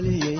nabadgelyayno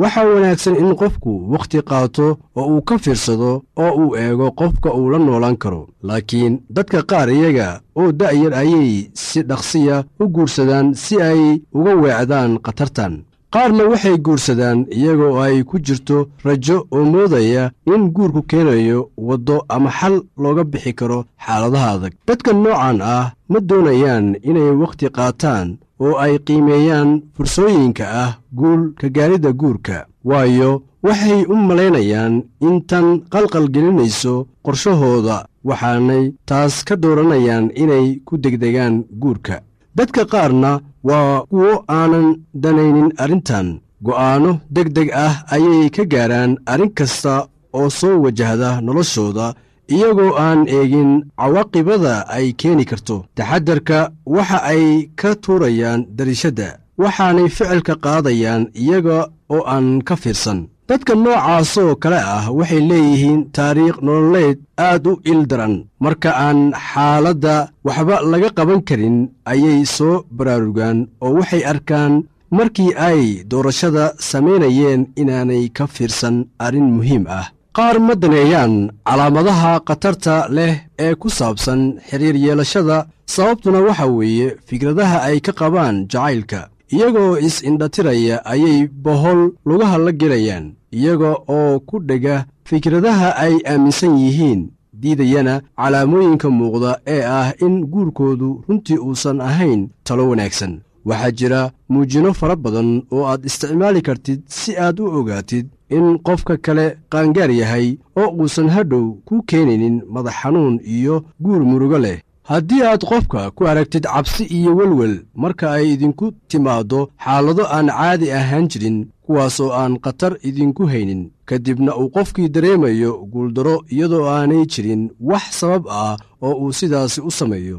waxaa wanaagsan in qofku wakhti qaato oo uu ka fiirsado oo uu eego qofka uu la noolaan karo. Laakiin dadka qaar iyaga oo da'yar ayay si dhaqsiya u guursadaan si ay uga weecdaan khatartan qaarna waxay guursadaan iyagoo ay ku jirto rajo oo moodaya in guurku keenayo waddo ama xal looga bixi karo xaaladaha adag. Dadka noocan ah ma doonayaan inay wakhti qaataan oo ay qiimeeyaan fursooyinka ah guul ka gaaridda guurka waayo waxay u malaynayaan in tan qalqal gelinayso qorshahooda waxaanay taas ka dooranayaan inay ku degdegaan guurka dadka qaarna waa kuwo aanan danaynin arrintan. Go'aanno deg deg ah ayay ka gaaraan arrin kasta oo soo wajahda noloshooda iyagoo aan eegin cawaaqibada ay keeni karto. Taxadarka waxa ay ka tuurayaan dariishadda waxaanay ficilka qaadayaan iyaga oo aan ka fiirsan dadka noocaasoo kale ah waxay leeyihiin taariikh nololeed aad u il daran marka aan xaaladda waxba laga qaban karin ayay soo baraarugaan oo waxay arkaan markii ay doorashada samaynayeen inaanay ka fiirsan arrin muhiim ah. Qaar ma daneeyaan calaamadaha khatarta leh ee ku saabsan xiriir yeelashada sababtuna waxa weeye fikradaha ay ka qabaan jacaylka iyagoo is-indhatiraya ayay bohol lugaha la gelayaan iyaga oo ku dhega fikradaha ay aaminsan yihiin diidayana calaamooyinka muuqda ee ah in guurkoodu runtii uusan ahayn talo wanaagsan. Waxaa jira muujino fara badan oo aad isticmaali kartid si aad u ogaatid in qofka kale qaangaar yahay oo uusan hadhow ku keenaynin madax xanuun iyo guur murugo leh haddii aad qofka ku aragtid cabsi iyo welwel marka ay idinku timaaddo xaalado aan caadi ahaan jirin kuwaasoo aan khatar idinku haynin ka dibna uu qofkii dareemayo guuldaro iyadoo aanay jirin wax sabab ah oo uu sidaasi u sameeyo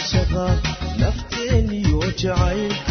labalis caashaqa nafteeniyo jacaylkaba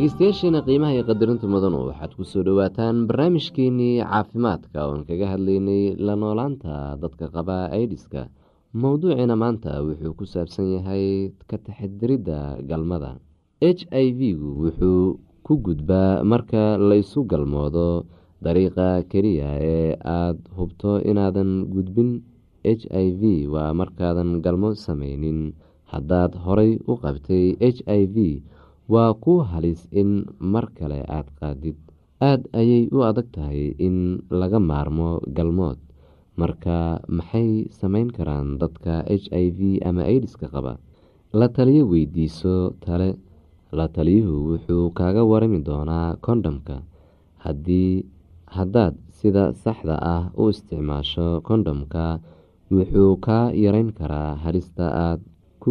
dhegeystayaasheena qiimaha iyo qadarinta mudanu waxaad ku soo dhowaataan barnaamijkeenii caafimaadka oon kaga hadlaynay la noolaanta dadka qaba aidiska mowduuciina maanta wuxuu ku saabsan yahay ka taxadiridda galmada. H i v-gu wuxuu ku gudbaa marka laysu galmoodo dariiqa keliya ee aada hubto inaadan gudbin. H i v waa markaadan galmo sameynin haddaad horay u qabtay h i v waa ku halis in mar kale aada qaadid. Aada ayay u adag tahay in laga maarmo galmood. Marka maxay sameyn karaan dadka h i v ama aidiska qaba? La taliyo weydiiso tale. La taliyuhu wuxuu kaaga warami doonaa kondhomka haddii haddaad sida saxda ah u isticmaasho kondhomka wuxuu kaa yareyn karaa halista aada ku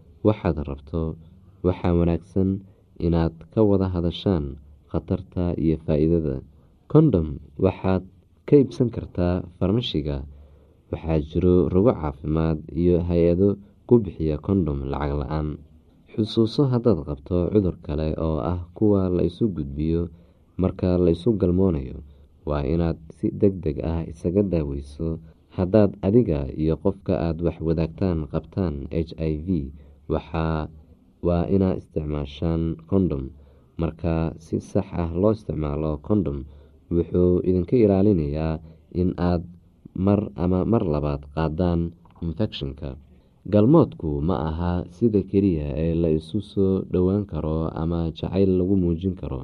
waxaad rabto waxaa wanaagsan inaad ka wada hadashaan khatarta iyo faa-iidada. Kondhom waxaad ka iibsan kartaa farmashiga waxaa jiro rogo caafimaad iyo hay'ado ku bixiya kondhom lacag la'aan. Xusuuso haddaad qabto cudur kale oo ah kuwa la isu gudbiyo marka la isu galmoonayo waa inaad si deg deg ah isaga daaweyso. Haddaad adiga iyo qofka aada wax wadaagtaan qabtaan h i v waxaa waa inaad isticmaashaan kondhom marka si sax ah loo isticmaalo kondhom wuxuu idinka ilaalinayaa in aad mar ama mar labaad qaadaan infekshanka galmoodku ma aha sida keliya ee la isu soo dhowaan karo ama jacayl lagu muujin karo.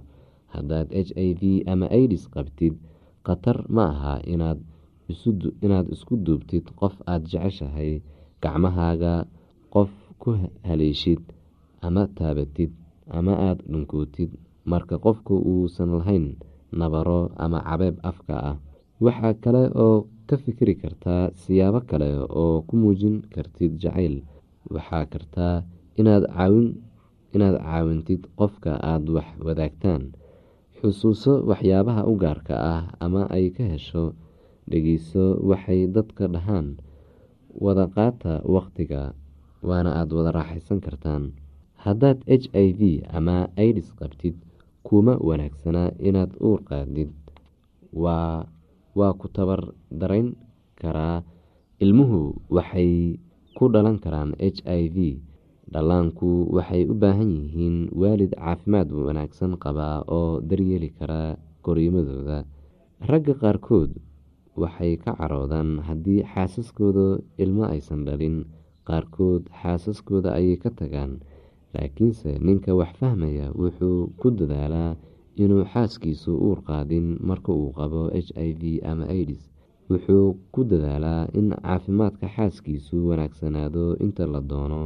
Haddaad h i v ama idis qabtid khatar ma aha inaad isku duubtid qof aada jeceshahay gacmahaaga qof ku haleeshid ama taabatid ama aada dhunkootid marka qofku uusan lahayn nabaro ama cabeeb afka ah waxaa kale oo ka fikiri kartaa siyaabo kale oo ku muujin kartid jacayl. Waxaa kartaa inaad caawintid qofka aada wax wadaagtaan xusuuso waxyaabaha u gaarka ah ama ay ka hesho dhegeyso waxay dadka dhahaan. Wada qaata waqtiga waana aada wada raaxaysan kartaan. Haddaad h i v ama idis qabtid kuma wanaagsana inaad uur qaadid. Waa ku tabar darayn karaa. Ilmuhu waxay ku dhalan karaan h i v. Dhallaanku waxay u baahan yihiin waalid caafimaad wanaagsan qaba oo daryeeli kara koriimadooda ragga qaarkood waxay ka caroodaan haddii xaasaskooda ilmo aysan dhalin qaarkood xaasaskooda ayay ka tagaan laakiinse ninka wax fahmaya wuxuu ku dadaalaa inuu xaaskiisu uur qaadin marka uu qabo h i v ama idis wuxuu ku dadaalaa in caafimaadka xaaskiisu wanaagsanaado inta la doono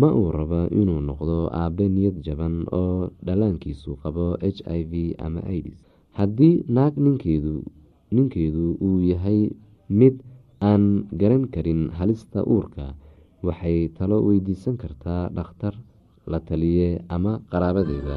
ma uu rabo inuu noqdo aabe niyad jaban oo dhallaankiisu qabo h i v ama idis haddii naag ninkeedu uu yahay mid aan garan karin halista uurka waxay talo weydiisan kartaa dhakhtar la taliye ama qaraabadeeda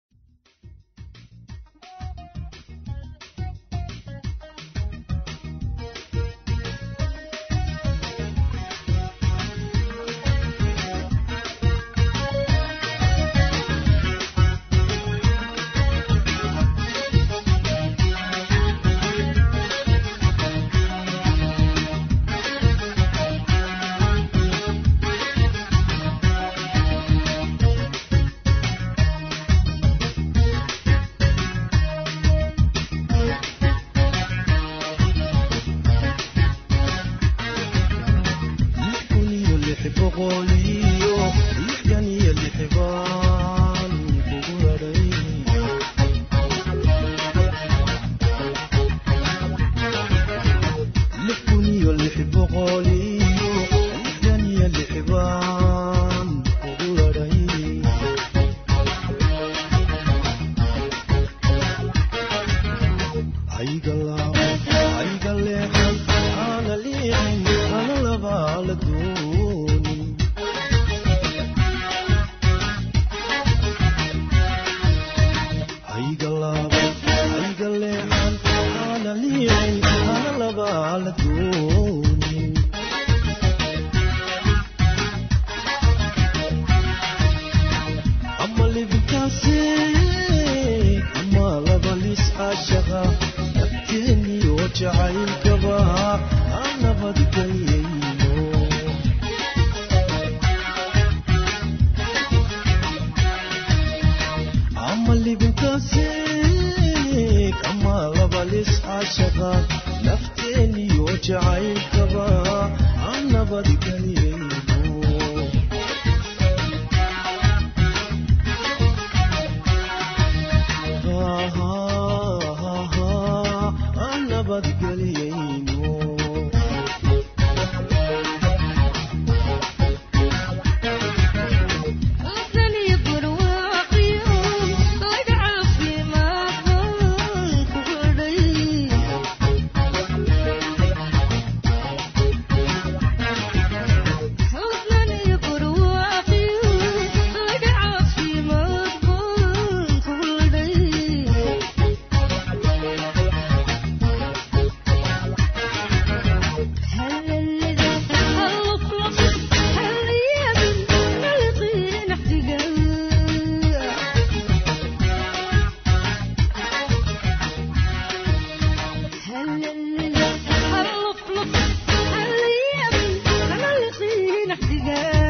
نحزقها